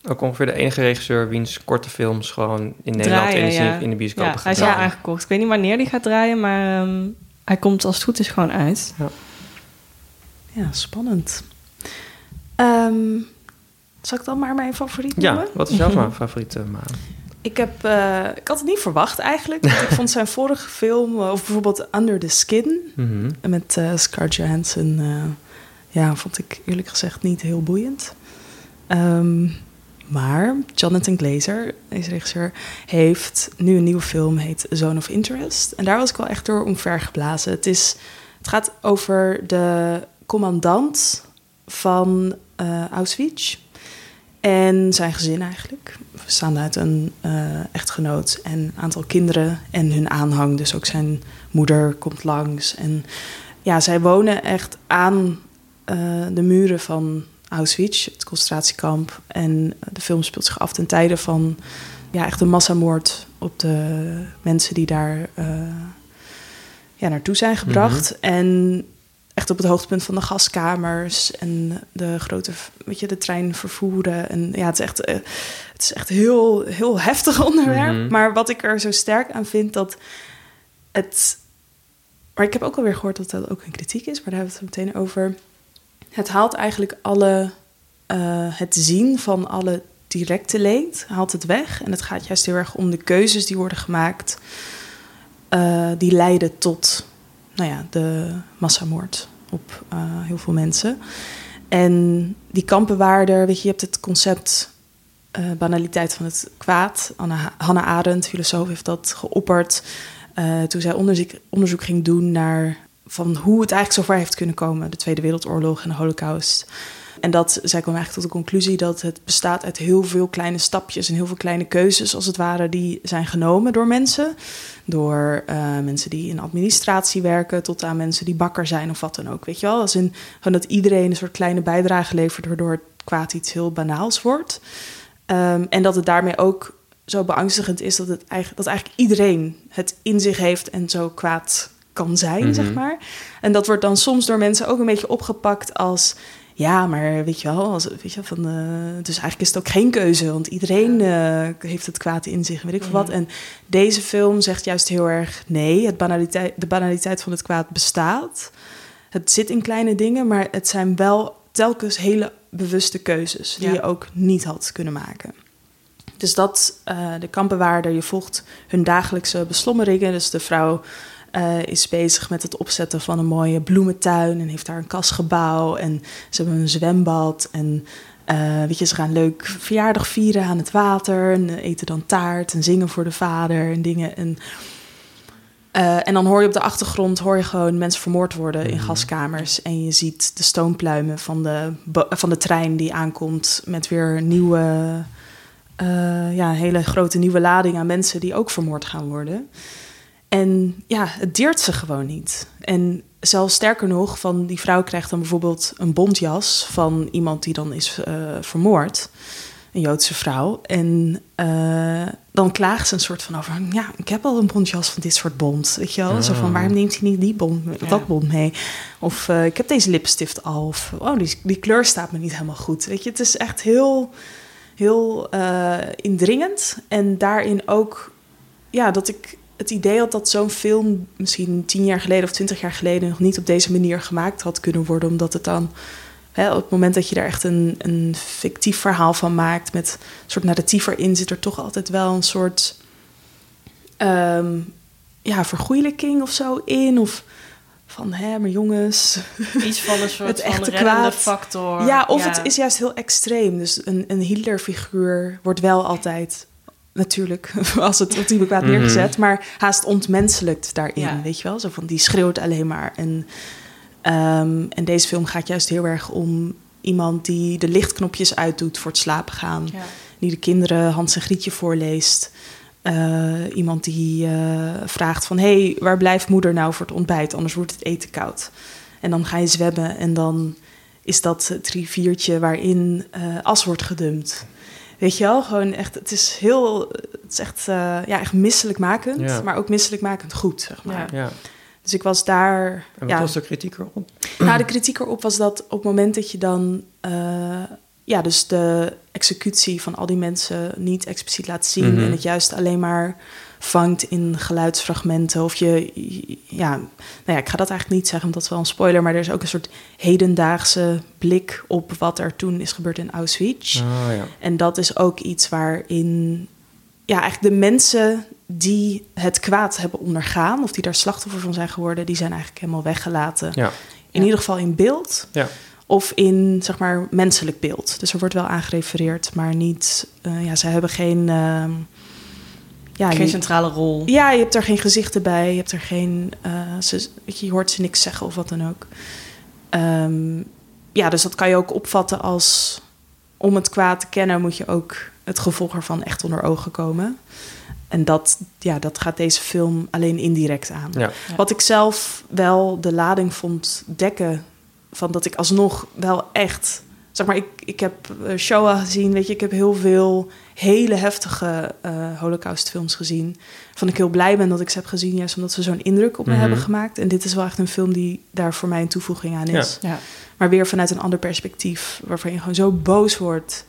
Ook ongeveer de enige regisseur wiens korte films gewoon in Nederland Draaien, in, de, ja. in de bioscoop Ja, hij is al draaien. aangekocht. Ik weet niet wanneer die gaat draaien, maar ehm, hij komt als het goed is gewoon uit. Ja, spannend. Ehm, zal ik dan maar mijn favoriet noemen? Ja, wat is jouw [laughs] fa- favoriete Maan? Ik, heb, eh, ik had het niet verwacht eigenlijk. want ik vond zijn vorige film, eh, of bijvoorbeeld Under the Skin... Mhm. met eh Scarlett Johansson... ja, vond ik eerlijk gezegd niet heel boeiend. Ehm, maar Jonathan Glazer, deze regisseur, heeft nu een nieuwe film, heet Zone of Interest. En daar was ik wel echt door omvergeblazen. Het, is, het gaat over de commandant van Auschwitz en zijn gezin eigenlijk. Bestaande uit een eh, echtgenoot en een aantal kinderen en hun aanhang. Dus ook zijn moeder komt langs. En ja, zij wonen echt aan eh, de muren van Auschwitz, het concentratiekamp. En de film speelt zich af ten tijde van ja, echt een massamoord op de mensen die daar eh, ja, naartoe zijn gebracht. En echt op het hoogtepunt van de gaskamers en de grote, weet je, de trein vervoeren. En ja, het is echt, eh, het is echt heel, heel heftig [laughs] onderwerp. Mhm. Maar wat ik er zo sterk aan vind, dat het... Maar ik heb ook alweer gehoord dat dat ook een kritiek is, maar daar hebben we het meteen over. Het haalt eigenlijk alle, eh, het zien van alle directe leed, haalt het weg. En het gaat juist heel erg om de keuzes die worden gemaakt, eh, die leiden tot nou ja, de massamoord op eh, heel veel mensen. En die kampenwaarder, weet je, je hebt het concept uh, banaliteit van het kwaad. Anna, Hannah Arendt, filosoof, heeft dat geopperd uh, toen zij onderzoek, onderzoek ging doen naar van hoe het eigenlijk zover heeft kunnen komen, de Tweede Wereldoorlog en de Holocaust. En dat, zij kwam eigenlijk tot de conclusie dat het bestaat uit heel veel kleine stapjes en heel veel kleine keuzes, als het ware, die zijn genomen door mensen. Door uh, mensen die in administratie werken, tot aan mensen die bakker zijn of wat dan ook. Weet je wel? Als in gewoon dat iedereen een soort kleine bijdrage levert, waardoor het kwaad iets heel banaals wordt. Um, en dat het daarmee ook zo beangstigend is dat, het eigenlijk, dat eigenlijk iedereen het in zich heeft en zo kwaad kan zijn, mm -hmm. zeg maar. En dat wordt dan soms door mensen ook een beetje opgepakt als ja, maar weet je wel, als, weet je, van, uh, dus eigenlijk is het ook geen keuze, want iedereen uh, heeft het kwaad in zich, weet ik veel wat. En deze film zegt juist heel erg nee, het banaliteit, de banaliteit van het kwaad bestaat. Het zit in kleine dingen, maar het zijn wel telkens hele bewuste keuzes die ja. je ook niet had kunnen maken. Dus dat, uh, de kampbewaarder, je volgt hun dagelijkse beslommeringen. Dus de vrouw uh, is bezig met het opzetten van een mooie bloementuin en heeft daar een kasgebouw en ze hebben een zwembad en uh, weet je, ze gaan leuk verjaardag vieren aan het water en eten dan taart en zingen voor de vader en dingen en uh, en dan hoor je op de achtergrond hoor je gewoon mensen vermoord worden in gaskamers. En je ziet de stoompluimen van de, van de trein die aankomt met weer nieuwe, uh, ja, hele grote nieuwe lading aan mensen die ook vermoord gaan worden. En ja, het deert ze gewoon niet. En zelfs sterker nog, van die vrouw krijgt dan bijvoorbeeld een bontjas van iemand die dan is uh, vermoord. Een Joodse vrouw. En uh, dan klaagt ze een soort van over... ja, ik heb al een bontjas van dit soort bont. Weet je wel? Oh. Zo van, waarom neemt hij niet die bont, ja. dat bont mee? Of uh, ik heb deze lipstift al. Of, oh, die, die kleur staat me niet helemaal goed. Weet je, het is echt heel, heel uh, indringend. En daarin ook... ja, dat ik het idee had dat zo'n film misschien tien jaar geleden of twintig jaar geleden nog niet op deze manier gemaakt had kunnen worden, omdat het dan hè, op het moment dat je daar echt een, een fictief verhaal van maakt met een soort narratief erin, zit er toch altijd wel een soort um, ja, vergoeilijking of zo in. Of van, hè, maar jongens. Iets van een [laughs] soort het echte kwaad. factor. Ja, of ja. het is juist heel extreem. Dus een, een Hitler-figuur wordt wel altijd natuurlijk, [laughs] als het ultieme kwaad mm -hmm. neergezet, maar haast ontmenselijkt daarin, ja. weet je wel? Zo van, die schreeuwt alleen maar. En, um, en deze film gaat juist heel erg om iemand die de lichtknopjes uitdoet voor het slapen gaan. Ja. Die de kinderen Hans en Grietje voorleest. Uh, iemand die uh, vraagt van, hé, hey, waar blijft moeder nou voor het ontbijt? Anders wordt het eten koud. En dan ga je zwemmen en dan is dat het riviertje waarin uh, as wordt gedumpt. Weet je wel, gewoon echt, het is heel, het is echt, uh, ja, echt misselijkmakend, ja. maar ook misselijkmakend goed, zeg maar. Ja. Dus ik was daar. En wat ja, was de kritiek erop? Nou, de kritiek erop was dat op het moment dat je dan, uh, ja, dus de executie van al die mensen niet expliciet laat zien mm -hmm. en het juist alleen maar vangt in geluidsfragmenten. Of je, ja, nou ja, ik ga dat eigenlijk niet zeggen, omdat het wel een spoiler, maar er is ook een soort hedendaagse blik op wat er toen is gebeurd in Auschwitz. Oh, ja. En dat is ook iets waarin, ja, eigenlijk de mensen die het kwaad hebben ondergaan, of die daar slachtoffer van zijn geworden, die zijn eigenlijk helemaal weggelaten. Ja. In ieder geval in beeld. Ja. Of in, zeg maar, menselijk beeld. Dus er wordt wel aangerefereerd, maar niet... Uh, ja, ze hebben geen... Uh, ja, geen centrale rol. Ja, je hebt er geen gezichten bij. Je hebt er geen. Uh, ze, weet je, je hoort ze niks zeggen of wat dan ook. Um, ja, dus dat kan je ook opvatten als. Om het kwaad te kennen, moet je ook het gevolg ervan echt onder ogen komen. En dat, ja, dat gaat deze film alleen indirect aan. Ja. Wat ik zelf wel de lading vond dekken. Van dat ik alsnog wel echt. Zeg maar, ik, ik heb Shoah gezien, weet je, ik heb heel veel hele heftige uh, holocaustfilms gezien. Van ik heel blij ben dat ik ze heb gezien, juist omdat ze zo'n indruk op me mm -hmm. hebben gemaakt. En dit is wel echt een film die daar voor mij een toevoeging aan is. Ja. Ja. Maar weer vanuit een ander perspectief, waarvan je gewoon zo boos wordt.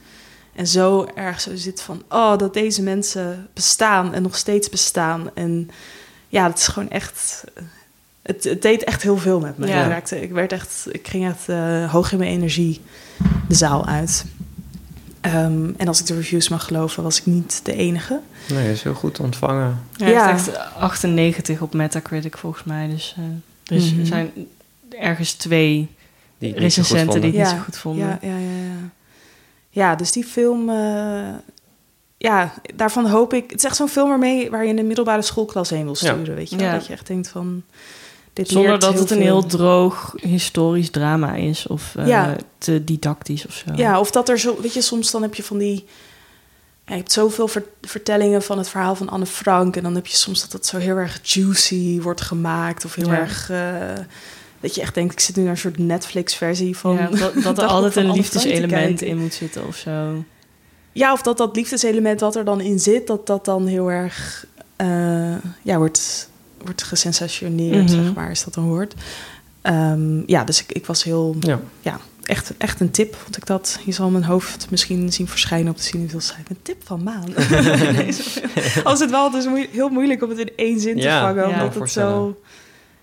En zo erg zo zit van, oh, dat deze mensen bestaan en nog steeds bestaan. En ja, het is gewoon echt... Het, het deed echt heel veel met me. Ja. Ik, raakte, ik, werd echt, ik ging echt uh, hoog in mijn energie de zaal uit. Um, en als ik de reviews mag geloven, was ik niet de enige. Nee, is heel goed ontvangen. Ja, ja. echt 98 op Metacritic volgens mij. Dus uh, er mm -hmm. zijn ergens twee die recensenten die het ja, niet zo goed vonden. Ja, ja, ja, ja. ja dus die film, uh, ja, daarvan hoop ik... Het is echt zo'n film waarmee, waar je in de middelbare schoolklas heen wil sturen, weet je wel? Ja. Dat je echt denkt van... Dit Zonder dat het een veel. heel droog historisch drama is of eh, Ja. te didactisch of zo. Ja, of dat er zo... Weet je, soms dan heb je van die... ja, je hebt zoveel ver- vertellingen van het verhaal van Anne Frank... en dan heb je soms dat het zo heel erg juicy wordt gemaakt... of heel Ja. erg... eh, dat je echt denkt, ik zit nu naar een soort Netflix-versie van... Ja, dat, [laughs] dat er altijd een liefdeselement in moet zitten of zo. Ja, of dat dat liefdeselement wat er dan in zit, dat dat dan heel erg eh, ja, wordt, wordt gesensationeerd, Mhm. zeg maar, is dat een woord. Ehm, ja, dus ik, ik was heel, Ja. ja, echt, echt een tip, vond ik dat. Je zal mijn hoofd misschien zien verschijnen op de site. Een tip van Maan. [laughs] Als het wel, moe- heel moeilijk om het in één zin te vangen, ja. omdat het zo,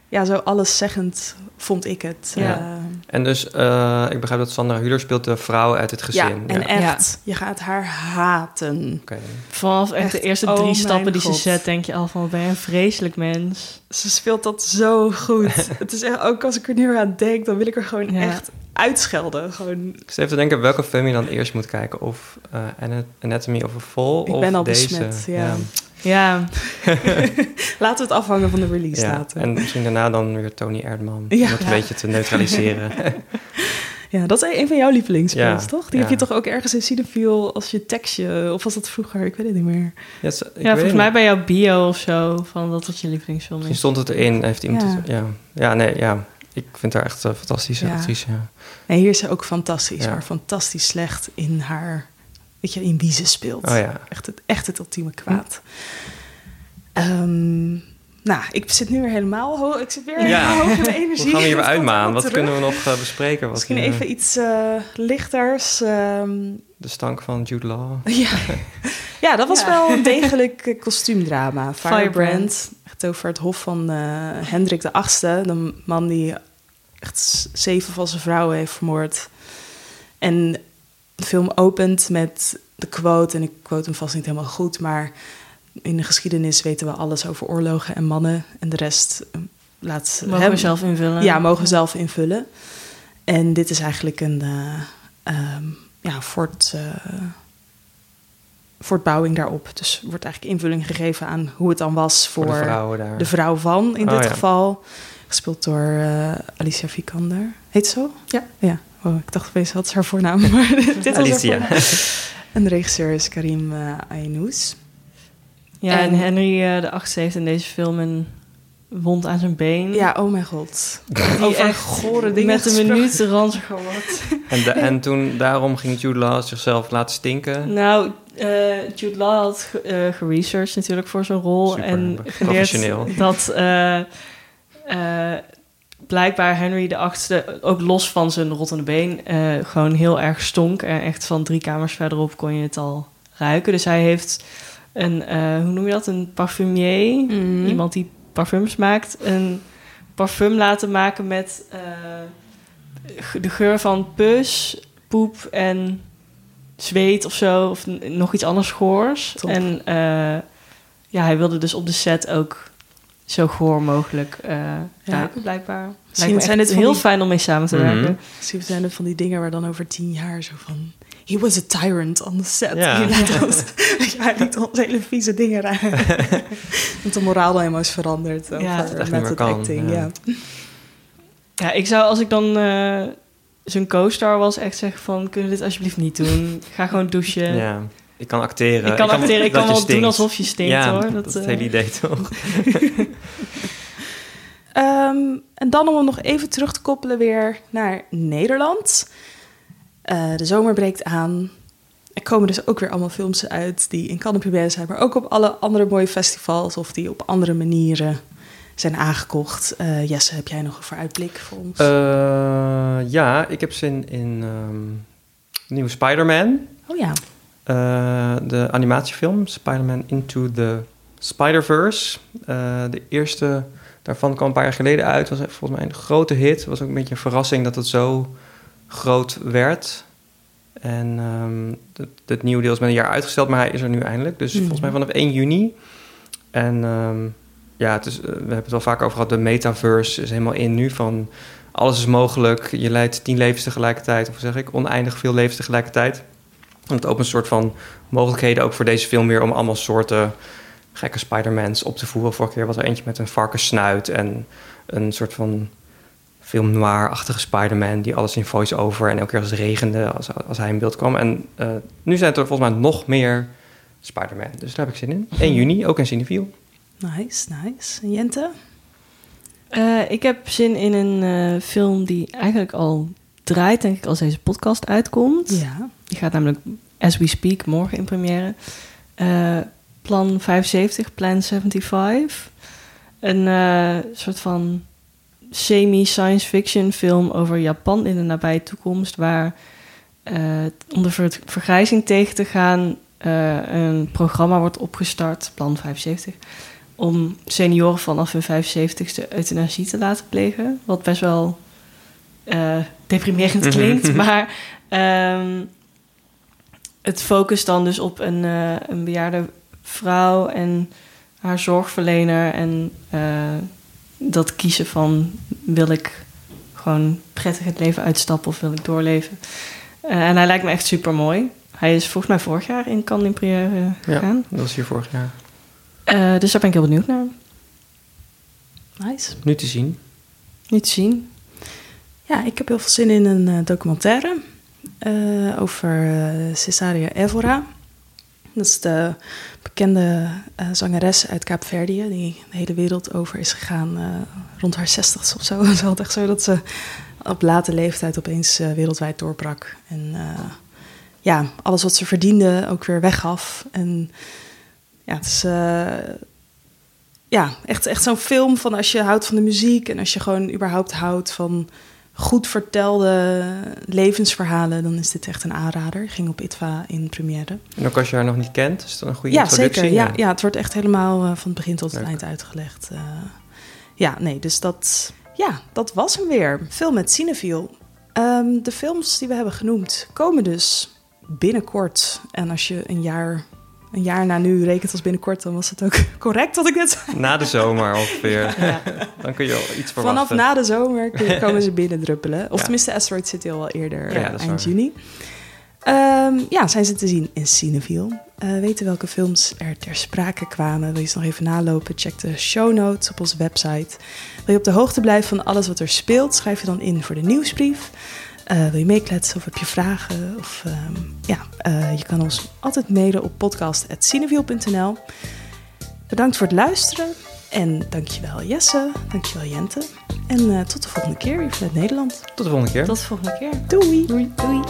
ja, zo alleszeggend vond ik het. Ja. Eh, En dus, eh, ik begrijp dat Sandra Hüller speelt de vrouw uit het ja, gezin. en echt, je gaat haar haten. Oké. Vanaf echt, de eerste oh drie stappen die God. ze zet, denk je al van, wat ben je een vreselijk mens. Ze speelt dat zo goed. [laughs] het is echt, ook als ik er nu weer aan denk, dan wil ik er gewoon Ja. echt uitschelden. Gewoon, Ik zit even te denken welke film je dan eerst moet kijken. Of eh, Ana- Anatomy of a Fall Ik of ben al deze. besmet, ja. Ja, [laughs] [laughs] laten we het afhangen van de release Ja, datum. En misschien daarna dan weer Tony Erdman. Ja. Om het een beetje te neutraliseren. [laughs] Ja, dat is een van jouw lievelingsfilms, Ja, toch? Die heb je toch ook ergens in Cinefiel als je tekstje... Of was dat vroeger? Ik weet het niet meer. ja, ik volgens niet. mij bij jouw bio of zo, van dat het je lievelingsfilm Misschien is. stond het erin. Heeft iemand Ja. het... Ja. ja, nee, ja. Ik vind haar echt een fantastische Ja. actrice. Ja. Nee, hier is ze ook fantastisch. Ja. Maar fantastisch slecht in haar... Weet je, in wie ze speelt. Oh ja. Echt het, echt het ultieme kwaad. Ehm, nou, ik zit nu weer helemaal hoog. Ik zit weer Ja. helemaal hoog in mijn [laughs] energie. Hoe gaan we hier weer uitmaan? Wat terug. kunnen we nog eh, bespreken? Wat Misschien je- even iets eh, lichters. ehm, De stank van Jude Law. [laughs] ja. ja, dat was Ja. wel een degelijk eh, kostuumdrama. [laughs] Firebrand. Firebrand. Echt over het hof van eh, Hendrik de Achtste. De man die echt zeven van zijn vrouwen heeft vermoord. En de film opent met de quote, en ik quote hem vast niet helemaal goed, maar in de geschiedenis weten we alles over oorlogen en mannen. En de rest eh, laat Mogen hem we zelf invullen? ja, mogen we zelf invullen. En dit is eigenlijk een eh, ehm, ja, voort, eh, voortbouwing daarop. Dus er wordt eigenlijk invulling gegeven aan hoe het dan was voor, Voor de vrouwen daar. de vrouw van, in Oh, dit ja. geval. Gespeeld door eh, Alicia Vikander. Heet ze zo? Ja. Ja. Oh, ik dacht opeens, wat is haar voornaam? [laughs] Maar dit was haar Alicia. voornaam. En de regisseur is Karim uh, Aynouz. Ja, en, En- Henry eh, de Achtste heeft in deze film een wond aan zijn been. Ja, oh mijn god. die Over echt gore dingen met een minuut ranziger wordt. En, de- en toen, daarom ging Jude Law zichzelf laten stinken. Nou, eh Jude Law had ge- eh, geresearched natuurlijk voor zijn rol. Super, en professioneel. geleerd dat eh, eh, blijkbaar Henry de Achtste, ook los van zijn rottende been, eh, gewoon heel erg stonk. En echt van drie kamers verderop kon je het al ruiken. Dus hij heeft een, eh, hoe noem je dat, een parfumier, Mhm. iemand die parfums maakt, een parfum laten maken met eh, de geur van pus, poep en zweet of zo, of nog iets anders goors. Top. En ja, hij wilde dus op de set ook zo goor mogelijk eh ruiken, blijkbaar. Misschien zijn van heel die- fijn om mee samen te Mhm. werken. Misschien zijn er van die dingen waar dan over tien jaar zo van... He was a tyrant on the set. Ja. [laughs] He liet [laughs] ons, ja, hij liet ons hele vieze dingen ruiken. [laughs] Dat de moraal dan helemaal is veranderd over Ja, het meer method kan, acting. ja. Ja. Ja, ik zou als ik dan eh, zijn co-star was echt zeggen van... kunnen we dit alsjeblieft niet doen? Ga gewoon douchen. Ja. Ik kan acteren. Ik kan acteren, ik kan je wel doen alsof je stinkt ja, hoor. Dat, Dat, is het hele idee toch? [laughs] Ehm, en dan om hem nog even terug te koppelen weer naar Nederland. Eh, de zomer breekt aan. Er komen dus ook weer allemaal films uit die in Cannes zijn... maar ook op alle andere mooie festivals... of die op andere manieren zijn aangekocht. Eh, Jesse, heb jij nog een vooruitblik voor ons? Eh, ja, ik heb zin in ehm, de nieuwe Spider-Man. oh ja. Eh, de animatiefilm Spider-Man Into the Spider-Verse. Eh, de eerste daarvan kwam een paar jaar geleden uit. Was volgens mij een grote hit. Was ook een beetje een verrassing dat het zo groot werd. En ehm, het, het nieuwe deel is met een jaar uitgesteld, maar hij is er nu eindelijk. Dus Mhm. volgens mij vanaf 1 juni. En ehm, ja, het is, eh, we hebben het wel vaak over gehad. De metaverse is helemaal in nu van alles is mogelijk. Je leidt tien levens tegelijkertijd, of zeg ik, oneindig veel levens tegelijkertijd. En het opent een soort van mogelijkheden ook voor deze film weer om allemaal soorten gekke Spider-Mans op te voeren. Vorige keer was er eentje met een varkenssnuit en een soort van film noir-achtige Spider-Man die alles in voice-over en elke keer als het regende als, als hij in beeld kwam. En uh, nu zijn er volgens mij nog meer Spider-Man. Dus daar heb ik zin in. 1 juni, ook in Cineviel. Nice, nice. En Jente? Uh, ik heb zin in een uh, film die eigenlijk al draait, denk ik, als deze podcast uitkomt. Ja. Die gaat namelijk, as we speak, morgen in première. Uh, Plan 75, Plan 75. Een soort van semi-science fiction film over Japan in de nabije toekomst, waar om de ver vergrijzing tegen te gaan een programma wordt opgestart, Plan 75 om senioren vanaf hun 75ste euthanasie te laten plegen. Wat best wel uh, deprimerend mhm. klinkt. [laughs] maar um, het focust dan dus op een, uh, een bejaarde vrouw en haar zorgverlener. En uh, dat kiezen van wil ik gewoon prettig het leven uitstappen of wil ik doorleven. en hij lijkt me echt super mooi. Hij is volgens mij vorig jaar in Cannes in première gegaan. Ja, dat was hier vorig jaar. Dus daar ben ik heel benieuwd naar. Nice. Nu te zien. Nu te zien. Ja, ik heb heel veel zin in een uh, documentaire uh, over Cesaria Evora. Dat is de bekende zangeres uit Kaapverdië, die de hele wereld over is gegaan rond haar zestigste of zo. [laughs] Het was echt zo dat ze op late leeftijd opeens wereldwijd doorbrak. En ja, alles wat ze verdiende ook weer weggaf. En ja, het is ja, echt, echt zo'n film van als je houdt van de muziek en als je gewoon überhaupt houdt van goed vertelde levensverhalen, dan is dit echt een aanrader. ging op ITVA in première. En ook als je haar nog niet kent, is dat een goede ja, introductie? Zeker, ja, ja, het wordt echt helemaal uh, van het begin tot het eind uitgelegd. Uh, ja, nee, dus dat, ja, dat was hem weer. Film met Cinefiel. Um, de films die we hebben genoemd komen dus binnenkort. En als je een jaar een jaar na nu rekent als binnenkort, dan was het ook [laughs] correct wat ik net zei. Na de zomer ongeveer. Ja. Dan kun je al iets verwachten. Vanaf na de zomer [laughs] komen ze binnendruppelen. Of ja. tenminste, Asteroid City al wel eerder, ja, uh, eind juni. Um, ja, zijn ze te zien in Cineville. Uh, weten welke films er ter sprake kwamen? Wil je ze nog even nalopen? Check de show notes op onze website. Wil je op de hoogte blijven van alles wat er speelt? Schrijf je dan in voor de nieuwsbrief. Uh, wil je meekletsen of heb je vragen? Of, um, ja, uh, je kan ons altijd mailen op podcast.cineviel.nl. Bedankt voor het luisteren. En dankjewel Jesse, dankjewel Jente. En uh, tot de volgende keer hier vanuit Nederland. Tot de volgende keer. Tot de volgende keer. Doei. Doei. Doei.